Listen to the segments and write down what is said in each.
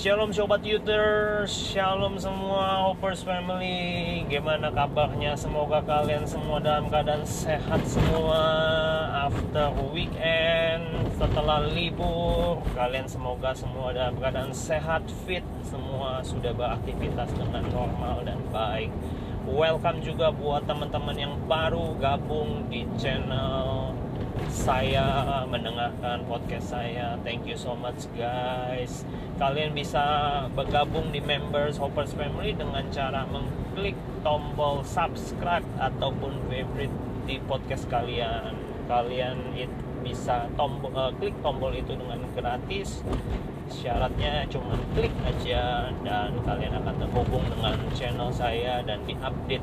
Shalom Sobat Youtuber, Shalom semua Hoppers Family. Gimana kabarnya? Semoga kalian semua dalam keadaan sehat semua After weekend, setelah libur. Kalian semoga semua dalam keadaan sehat, fit. Semua sudah beraktivitas dengan normal dan baik. Welcome juga buat teman-teman yang baru gabung di channel saya mendengarkan podcast saya. Thank you so much guys. Kalian bisa bergabung di members Hoppers Family dengan cara mengklik tombol subscribe ataupun favorite di podcast kalian. Kalian it, bisa tombol uh, klik tombol itu dengan gratis. Syaratnya cuma klik aja dan kalian akan terhubung dengan channel saya dan diupdate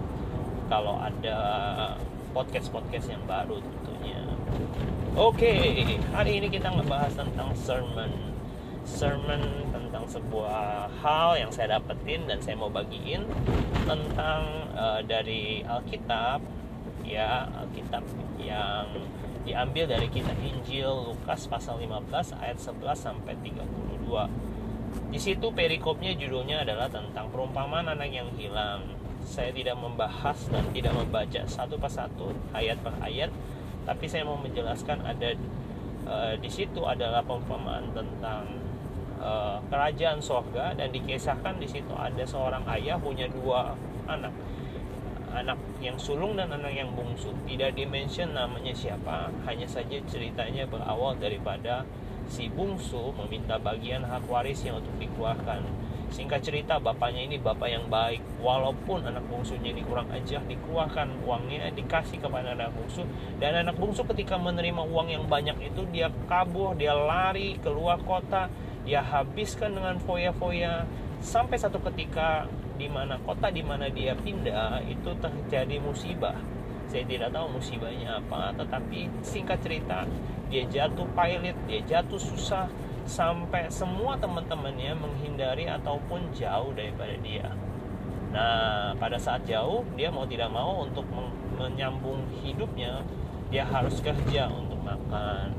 kalau ada podcast-podcast yang baru tentunya. Oke, okay, hari ini kita ngebahas tentang sermon. Sermon tentang sebuah hal yang saya dapetin dan saya mau bagiin tentang uh, dari Alkitab ya Alkitab yang diambil dari kitab Injil Lukas pasal 15 ayat 11 sampai 32. Di situ perikopnya judulnya adalah tentang perumpamaan anak yang hilang. Saya tidak membahas dan tidak membaca satu persatu ayat per ayat, tapi saya mau menjelaskan ada uh, di situ adalah perumpamaan tentang uh, kerajaan sorga dan dikisahkan di situ ada seorang ayah punya dua anak. Anak yang sulung dan anak yang bungsu. Tidak dimention namanya siapa hanya saja ceritanya berawal daripada si bungsu meminta bagian hak warisnya untuk dikeluarkan Singkat cerita, bapaknya ini bapak yang baik. Walaupun anak bungsunya ini kurang ajar, dikeluarkan uangnya, dikasih kepada anak bungsu. Dan anak bungsu ketika menerima uang yang banyak itu, dia kabur, dia lari keluar kota, dia habiskan dengan foya-foya. Sampai satu ketika di mana kota di mana dia pindah itu terjadi musibah. Saya tidak tahu musibahnya apa, tetapi singkat cerita, dia jatuh pilot, dia jatuh susah, sampai semua teman-temannya menghindari ataupun jauh daripada dia. Nah, pada saat jauh, dia mau tidak mau untuk menyambung hidupnya, dia harus kerja untuk makan.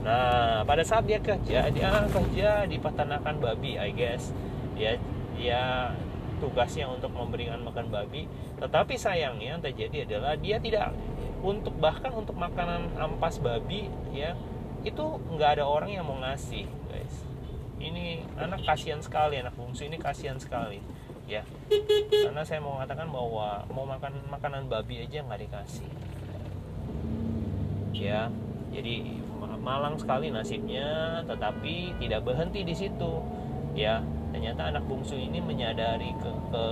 Nah, pada saat dia kerja, dia kerja di peternakan babi, I guess. Dia dia tugasnya untuk memberikan makan babi, tetapi sayangnya yang terjadi adalah dia tidak untuk bahkan untuk makanan ampas babi ya itu nggak ada orang yang mau ngasih ini anak kasihan sekali anak bungsu ini kasihan sekali ya. Karena saya mau mengatakan bahwa mau makan makanan babi aja nggak dikasih. Ya jadi malang sekali nasibnya tetapi tidak berhenti di situ ya. Ternyata anak bungsu ini menyadari ke, ke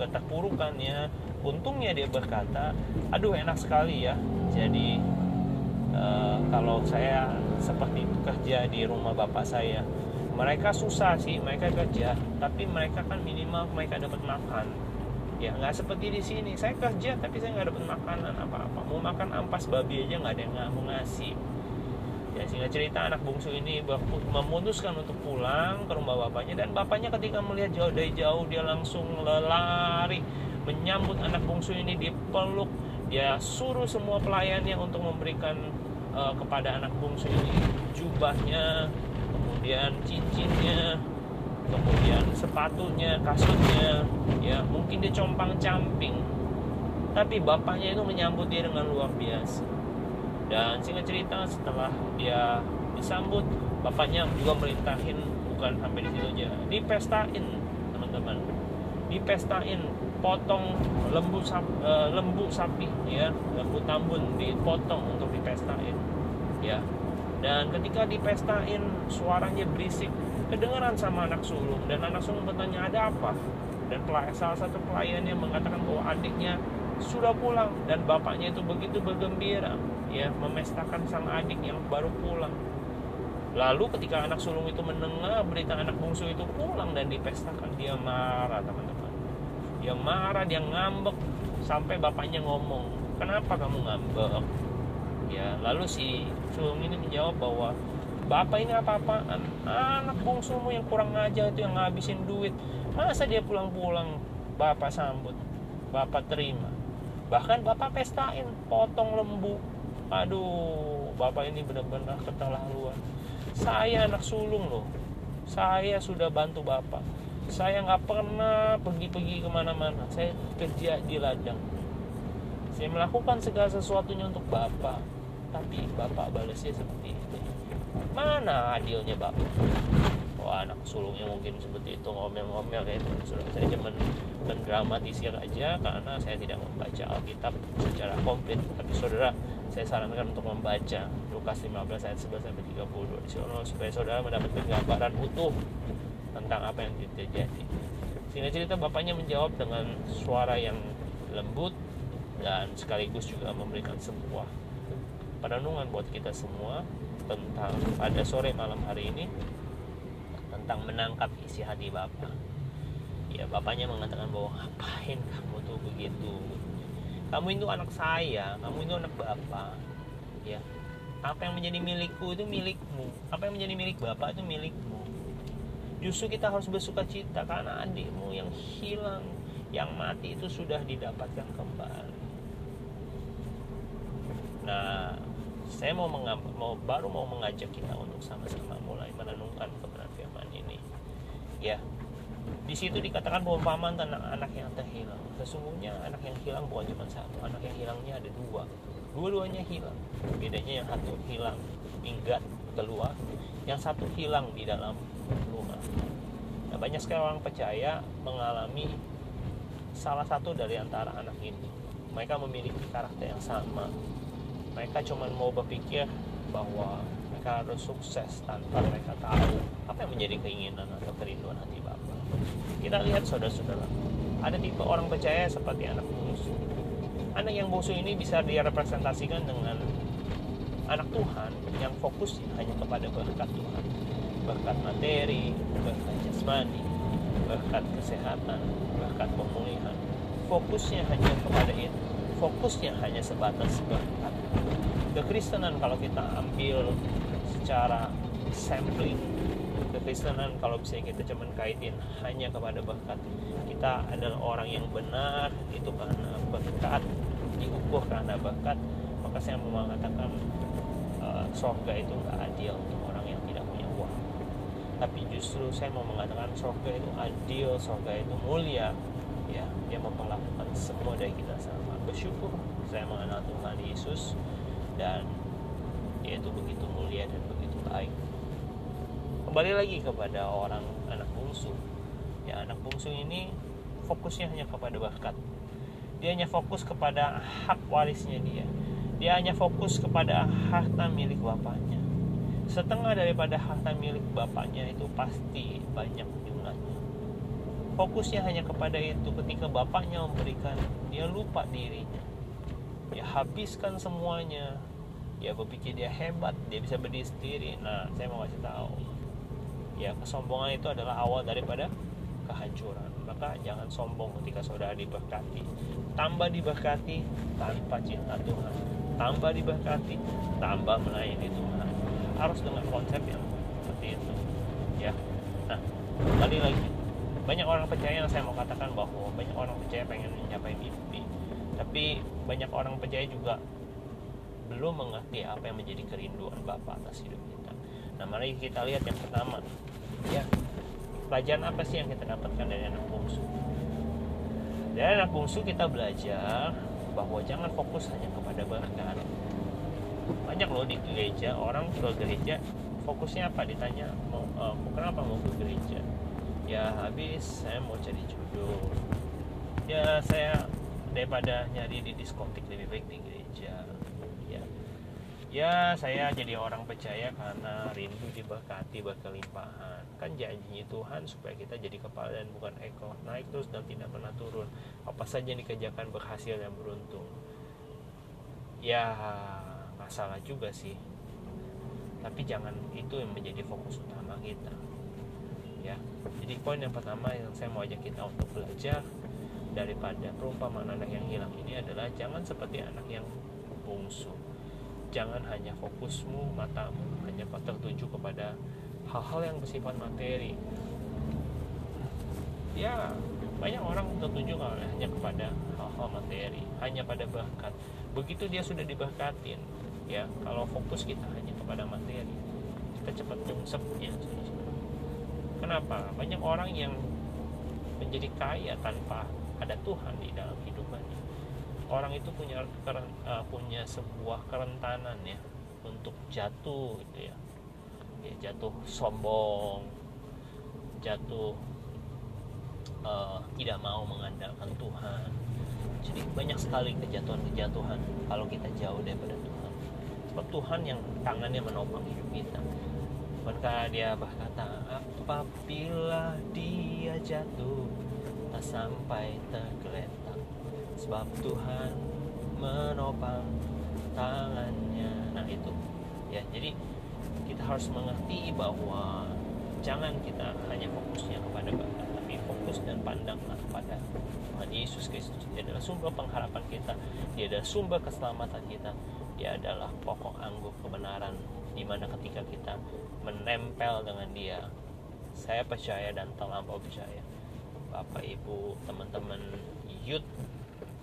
keterpurukannya. Untungnya dia berkata aduh enak sekali ya. Jadi uh, kalau saya seperti itu kerja di rumah bapak saya. Mereka susah sih mereka kerja tapi mereka kan minimal mereka dapat makan. Ya nggak seperti di sini. Saya kerja tapi saya nggak dapat makanan apa-apa. Mau makan ampas babi aja nggak ada yang mau ngasih. Ya sehingga cerita anak bungsu ini memutuskan untuk pulang ke rumah bapaknya. Dan bapaknya ketika melihat jauh dari jauh dia langsung lari menyambut anak bungsu ini dipeluk. Dia suruh semua pelayannya untuk memberikan uh, kepada anak bungsu ini. Jubahnya kemudian cincinnya kemudian sepatunya kasurnya ya mungkin dia compang camping. Tapi bapaknya itu menyambut dia dengan luar biasa. Dan singkat cerita setelah dia disambut bapaknya juga merintahin bukan sampai di situ aja dipestain teman-teman. Dipestain potong lembu sapi, uh, lembu sapi ya lembu tambun dipotong untuk dipestain ya. Dan ketika dipestain suaranya berisik kedengaran sama anak sulung. Dan anak sulung bertanya ada apa? Dan salah satu pelayannya mengatakan bahwa adiknya sudah pulang dan bapaknya itu begitu bergembira ya memestakan sang adik yang baru pulang. Lalu ketika anak sulung itu mendengar berita anak bungsu itu pulang dan dipestakan dia marah teman-teman dia marah dia ngambek sampai bapaknya ngomong kenapa kamu ngambek? Ya lalu si sulung ini menjawab bahwa bapak ini apa-apaan? Anak bungsumu yang kurang aja itu yang ngabisin duit. Masa dia pulang-pulang bapak sambut bapak terima? Bahkan bapak pestain potong lembu. Aduh bapak ini benar-benar keterlaluan. Saya anak sulung loh. Saya sudah bantu bapak saya nggak pernah pergi-pergi ke mana-mana. Saya kerja di ladang. Saya melakukan segala sesuatunya untuk bapak. Tapi bapak balasnya seperti itu. Mana adilnya bapak? Wah anak sulungnya mungkin seperti itu ngomel-ngomel kayak itu saya cuma mendramatisir aja karena saya tidak membaca Alkitab secara komplit. Tapi saudara saya sarankan untuk membaca Lukas 15 ayat 11 sampai 32 di supaya saudara mendapatkan gambaran utuh tentang apa yang terjadi sehingga cerita bapaknya menjawab dengan suara yang lembut dan sekaligus juga memberikan sebuah perenungan buat kita semua tentang pada sore malam hari ini tentang menangkap isi hati Bapak. Ya, Bapaknya mengatakan bahwa ngapain kamu tuh begitu? Kamu itu anak saya, kamu itu anak Bapak. Ya. Apa yang menjadi milikku itu milikmu. Apa yang menjadi milik Bapak itu milikmu. Justru kita harus bersuka cita karena adikmu yang hilang, yang mati itu sudah didapatkan kembali. Nah, saya mau, mau baru mau mengajak kita untuk sama-sama mulai merenungkan kebenaran firman ini. Ya di situ dikatakan perumpamaan tentang anak yang terhilang. Sesungguhnya anak yang hilang bukan cuma satu anak yang hilangnya ada dua. Dua-duanya hilang. Bedanya yang satu hilang minggat keluar. Yang satu hilang di dalam rumah banyak sekali orang percaya mengalami salah satu dari antara anak ini mereka memiliki karakter yang sama mereka cuma mau berpikir bahwa mereka harus sukses tanpa mereka tahu apa yang menjadi keinginan atau kerinduan hati Bapak. Kita lihat saudara-saudara, ada tipe orang percaya seperti anak bungsu. Anak yang bungsu ini bisa direpresentasikan dengan anak Tuhan yang fokus hanya kepada berkat Tuhan. Berkat materi, berkat jasmani, berkat kesehatan, berkat pemulihan. Fokusnya hanya kepada itu. Fokusnya hanya sebatas berkat kekristenan kalau kita ambil secara sampling kekristenan kalau bisa kita cuma kaitin hanya kepada berkat kita adalah orang yang benar itu karena berkat diukur karena berkat maka saya mau mengatakan uh, sorga itu nggak adil untuk orang yang tidak punya uang tapi justru saya mau mengatakan sorga itu adil sorga itu mulia. Ya dia memperlakukan semua dari kita sama. Bersyukur saya mengenal Tuhan Yesus dan yaitu begitu mulia dan begitu baik. Kembali lagi kepada orang anak bungsu. Ya anak bungsu ini fokusnya hanya kepada bakat. Dia hanya fokus kepada hak warisnya dia. Dia hanya fokus kepada harta milik bapaknya setengah daripada harta milik bapaknya itu pasti banyak jumlahnya fokusnya hanya kepada itu. Ketika bapaknya memberikan dia lupa dirinya. Ya habiskan semuanya. Ya berpikir dia hebat. Dia bisa berdiri sendiri. Nah saya mau kasih tahu. Ya kesombongan itu adalah awal daripada kehancuran. Maka jangan sombong ketika saudara diberkati. Tambah diberkati tanpa cinta Tuhan. Tambah diberkati tambah melayani Tuhan harus dengan konsep yang seperti itu ya nah kembali lagi banyak orang percaya yang saya mau katakan bahwa banyak orang percaya pengen mencapai mimpi tapi banyak orang percaya juga belum mengerti apa yang menjadi kerinduan Bapak atas hidup kita. Nah, mari kita lihat yang pertama. Ya, pelajaran apa sih yang kita dapatkan dari anak bungsu? Dari anak bungsu kita belajar bahwa jangan fokus hanya kepada berkat. Banyak loh di gereja. Orang ke gereja fokusnya apa? Ditanya mau uh, kenapa mau ke gereja? Ya habis. Saya mau cari jodoh. Ya saya daripada nyari di diskotik lebih baik di gereja. Ya. Ya saya jadi orang percaya karena rindu diberkati berkelimpahan. Kan janji Tuhan supaya kita jadi kepala dan bukan ekor. Naik terus dan tidak pernah turun. Apa saja yang dikerjakan berhasil dan beruntung. Ya nggak salah juga sih. Tapi jangan itu yang menjadi fokus utama kita. Ya jadi poin yang pertama yang saya mau ajak kita untuk belajar daripada perumpamaan anak yang hilang ini adalah jangan seperti anak yang bungsu. Jangan hanya fokusmu matamu hanya tertuju kepada hal-hal yang bersifat materi. Ya banyak orang tertuju hanya kepada hal-hal materi hanya pada bakat. Begitu dia sudah diberkatin ya kalau fokus kita hanya kepada materi kita cepat nyungsep ya. Kenapa? Banyak orang yang menjadi kaya tanpa ada Tuhan di dalam hidupannya. Orang itu punya uh, punya sebuah kerentanan ya untuk jatuh gitu ya, ya jatuh sombong jatuh uh, tidak mau mengandalkan Tuhan. Jadi banyak sekali kejatuhan-kejatuhan kalau kita jauh daripada Tuhan sebab Tuhan yang tangannya menopang hidup kita. Maka dia berkata apabila dia jatuh tak sampai tergeletak. Sebab Tuhan menopang tangannya. Nah itu. Ya jadi kita harus mengerti bahwa jangan kita hanya fokusnya kepada fokus dan pandanglah kepada Tuhan Yesus Kristus. Dia adalah sumber pengharapan kita. Dia adalah sumber keselamatan kita. Dia adalah pokok anggur kebenaran di mana ketika kita menempel dengan dia saya percaya dan terlampau percaya. Bapak Ibu teman-teman youth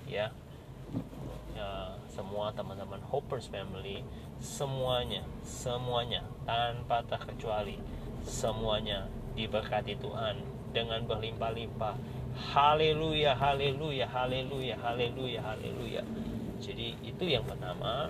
ya, ya semua teman-teman Hoppers Family semuanya semuanya tanpa terkecuali semuanya diberkati Tuhan dengan berlimpah-limpah. Haleluya haleluya haleluya haleluya haleluya. Jadi itu yang pertama.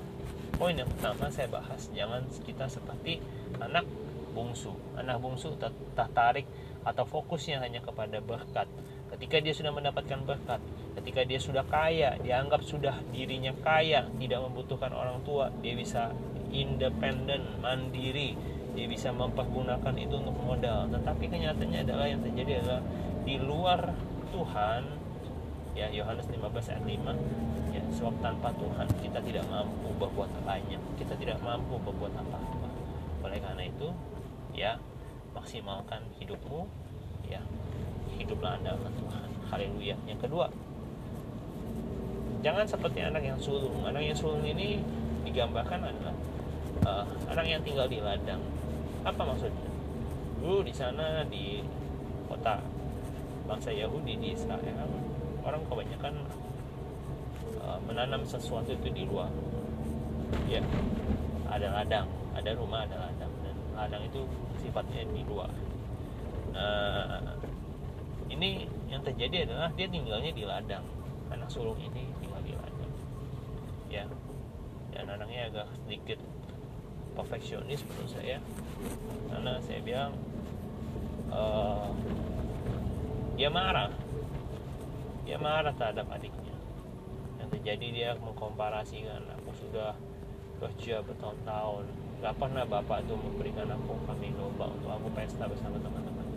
Poin yang pertama saya bahas jangan kita seperti anak bungsu. Anak bungsu tertarik atau fokusnya hanya kepada berkat. Ketika dia sudah mendapatkan berkat ketika dia sudah kaya dianggap sudah dirinya kaya tidak membutuhkan orang tua dia bisa independen mandiri dia bisa mempergunakan itu untuk modal. Tetapi kenyataannya adalah yang terjadi adalah di luar Tuhan ya Yohanes 15 ayat 5 ya sebab tanpa Tuhan kita tidak mampu berbuat banyak kita tidak mampu berbuat apa-apa. Oleh karena itu ya maksimalkan hidupmu ya hiduplah andalkan Tuhan. Haleluya. Yang kedua jangan seperti anak yang sulung. Anak yang sulung ini digambarkan adalah uh, anak yang tinggal di ladang apa maksudnya? Dulu di sana di kota. Bangsa Yahudi di Israel orang kebanyakan uh, menanam sesuatu itu di luar. Ya ada ladang ada rumah ada ladang. Dan ladang itu sifatnya di luar. Nah ini yang terjadi adalah dia tinggalnya di ladang. Anak sulung ini tinggal di ladang. Ya. Dan anaknya agak sedikit perfeksionis menurut saya. Karena saya bilang uh, dia marah. Dia marah terhadap adiknya. Yang terjadi dia mengkomparasikan aku sudah kerja bertahun-tahun. Gak pernah bapak itu memberikan aku kami lomba untuk aku pesta bersama teman-teman.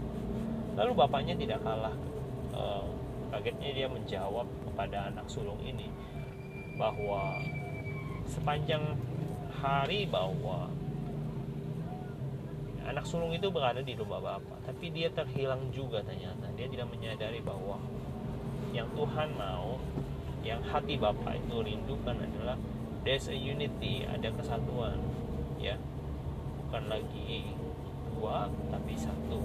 Lalu bapaknya tidak kalah uh, kagetnya dia menjawab kepada anak sulung ini bahwa sepanjang hari bahwa anak sulung itu berada di rumah bapak tapi dia terhilang juga ternyata. Dia tidak menyadari bahwa yang Tuhan mau yang hati Bapak itu rindukan adalah there's a unity ada kesatuan ya. Bukan lagi dua tapi satu.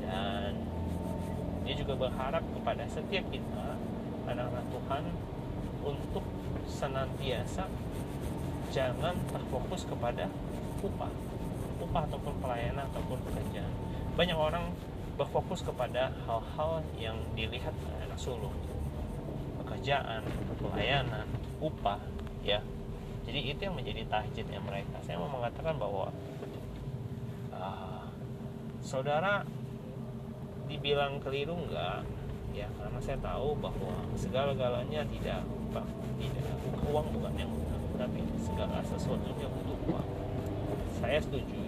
Dan dia juga berharap kepada setiap kita anak-anak Tuhan untuk senantiasa jangan terfokus kepada upah. Upah ataupun pelayanan ataupun pekerjaan. Banyak orang berfokus kepada hal-hal yang dilihat sulung. Pekerjaan pelayanan upah ya. Jadi itu yang menjadi tahjidnya mereka. Saya mau mengatakan bahwa uh, saudara dibilang keliru enggak? Ya karena saya tahu bahwa segala-galanya tidak tidak. Uang bukan yang tapi segala sesuatunya butuh uang. Saya setuju.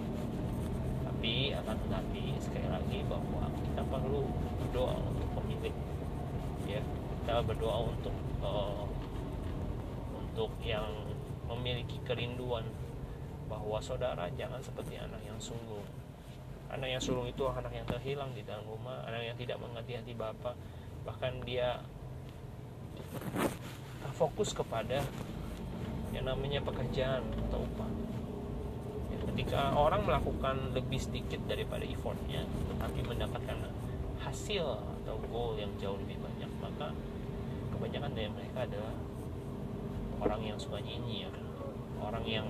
Tapi akan tetapi sekali lagi bahwa kita perlu berdoa untuk pemilik ya kita berdoa untuk uh, untuk yang memiliki kerinduan bahwa saudara jangan seperti anak yang sungguh. Anak yang sulung itu anak yang terhilang di dalam rumah anak yang tidak mengerti hati bapak bahkan dia fokus kepada yang namanya pekerjaan atau upah. Ya, ketika orang melakukan lebih sedikit daripada effortnya tetapi mendapatkan hasil atau goal yang jauh lebih banyak maka kebanyakan dari mereka adalah orang yang suka nyinyir orang yang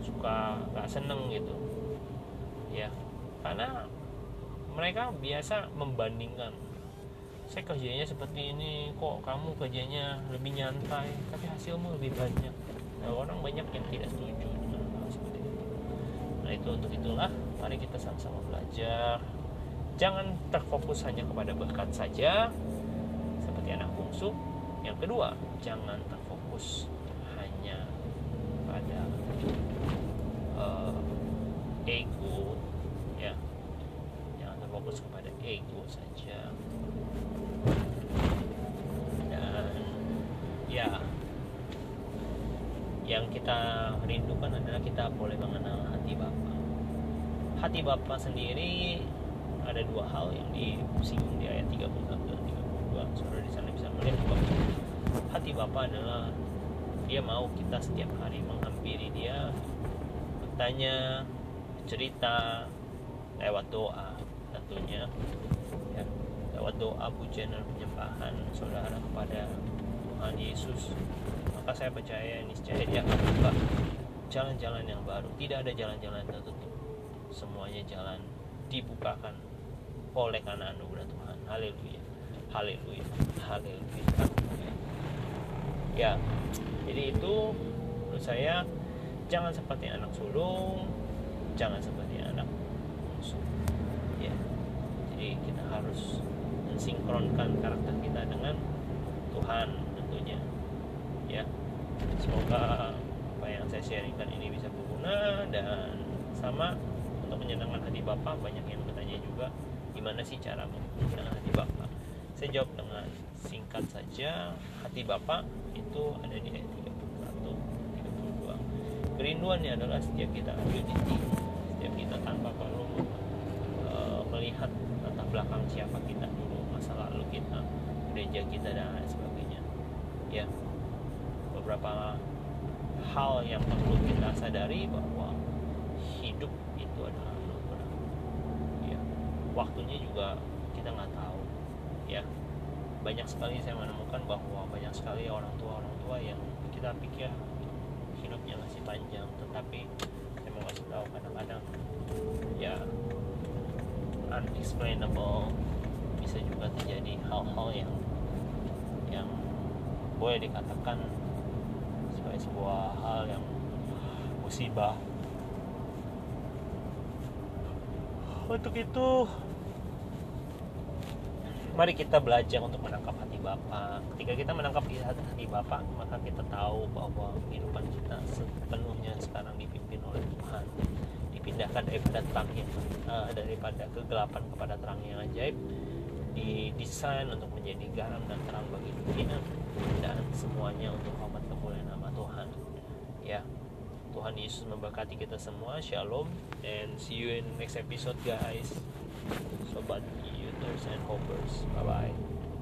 suka gak seneng gitu. Ya karena mereka biasa membandingkan. Saya kerjanya seperti ini kok kamu kerjanya lebih nyantai tapi hasilmu lebih banyak orang banyak yang tidak setuju seperti itu. Nah itu untuk itulah. Mari kita sama-sama belajar. Jangan terfokus hanya kepada berkat saja seperti anak bungsu. Yang kedua jangan terfokus hanya pada uh, ego ya. Jangan terfokus kepada ego saja dan ya yang kita rindukan adalah kita boleh mengenal hati Bapa. Hati Bapa sendiri ada dua hal yang disinggung di ayat 31 dan 32. Saudara di sana bisa melihat bahwa hati Bapa adalah dia mau kita setiap hari menghampiri dia bertanya cerita lewat doa tentunya ya lewat doa pujian dan penyembahan saudara kepada Tuhan Yesus maka saya percaya niscaya dia akan buka jalan-jalan yang baru. Tidak ada jalan-jalan tertutup. Semuanya jalan dibukakan oleh karena anugerah Tuhan. Haleluya. Haleluya. Haleluya. Ya jadi itu menurut saya jangan seperti anak sulung jangan seperti anak bungsu. Ya jadi kita harus mensinkronkan karakter kita dengan Tuhan ya. Semoga apa yang saya sharingkan ini bisa berguna dan sama untuk menyenangkan hati Bapak. Banyak yang bertanya juga gimana sih cara menyenangkan hati Bapak? Saya jawab dengan singkat saja hati Bapak itu ada di ayat 31 32 kerinduannya adalah setiap kita unity setiap kita tanpa perlu uh, melihat latar belakang siapa kita dulu masa lalu kita gereja kita dan lain sebagainya. Ya beberapa hal yang perlu kita sadari bahwa hidup itu adalah anugerah. Ya waktunya juga kita nggak tahu. Ya banyak sekali saya menemukan bahwa banyak sekali orang tua orang tua yang kita pikir hidupnya masih panjang tetapi saya mau kasih tahu kadang-kadang ya unexplainable bisa juga terjadi hal-hal yang yang boleh dikatakan sebuah hal yang musibah untuk itu mari kita belajar untuk menangkap hati Bapa. Ketika kita menangkap hati Bapa, maka kita tahu bahwa kehidupan kita sepenuhnya sekarang dipimpin oleh Tuhan. Dipindahkan daripada terang yang, uh, daripada kegelapan kepada terang yang ajaib. Didesain untuk menjadi garam dan terang bagi dunia dan semuanya untuk hormat kemuliaan nama Tuhan. Ya, Tuhan Yesus memberkati kita semua. Shalom and see you in next episode guys. Sobat Uters and Hoppers. Bye bye.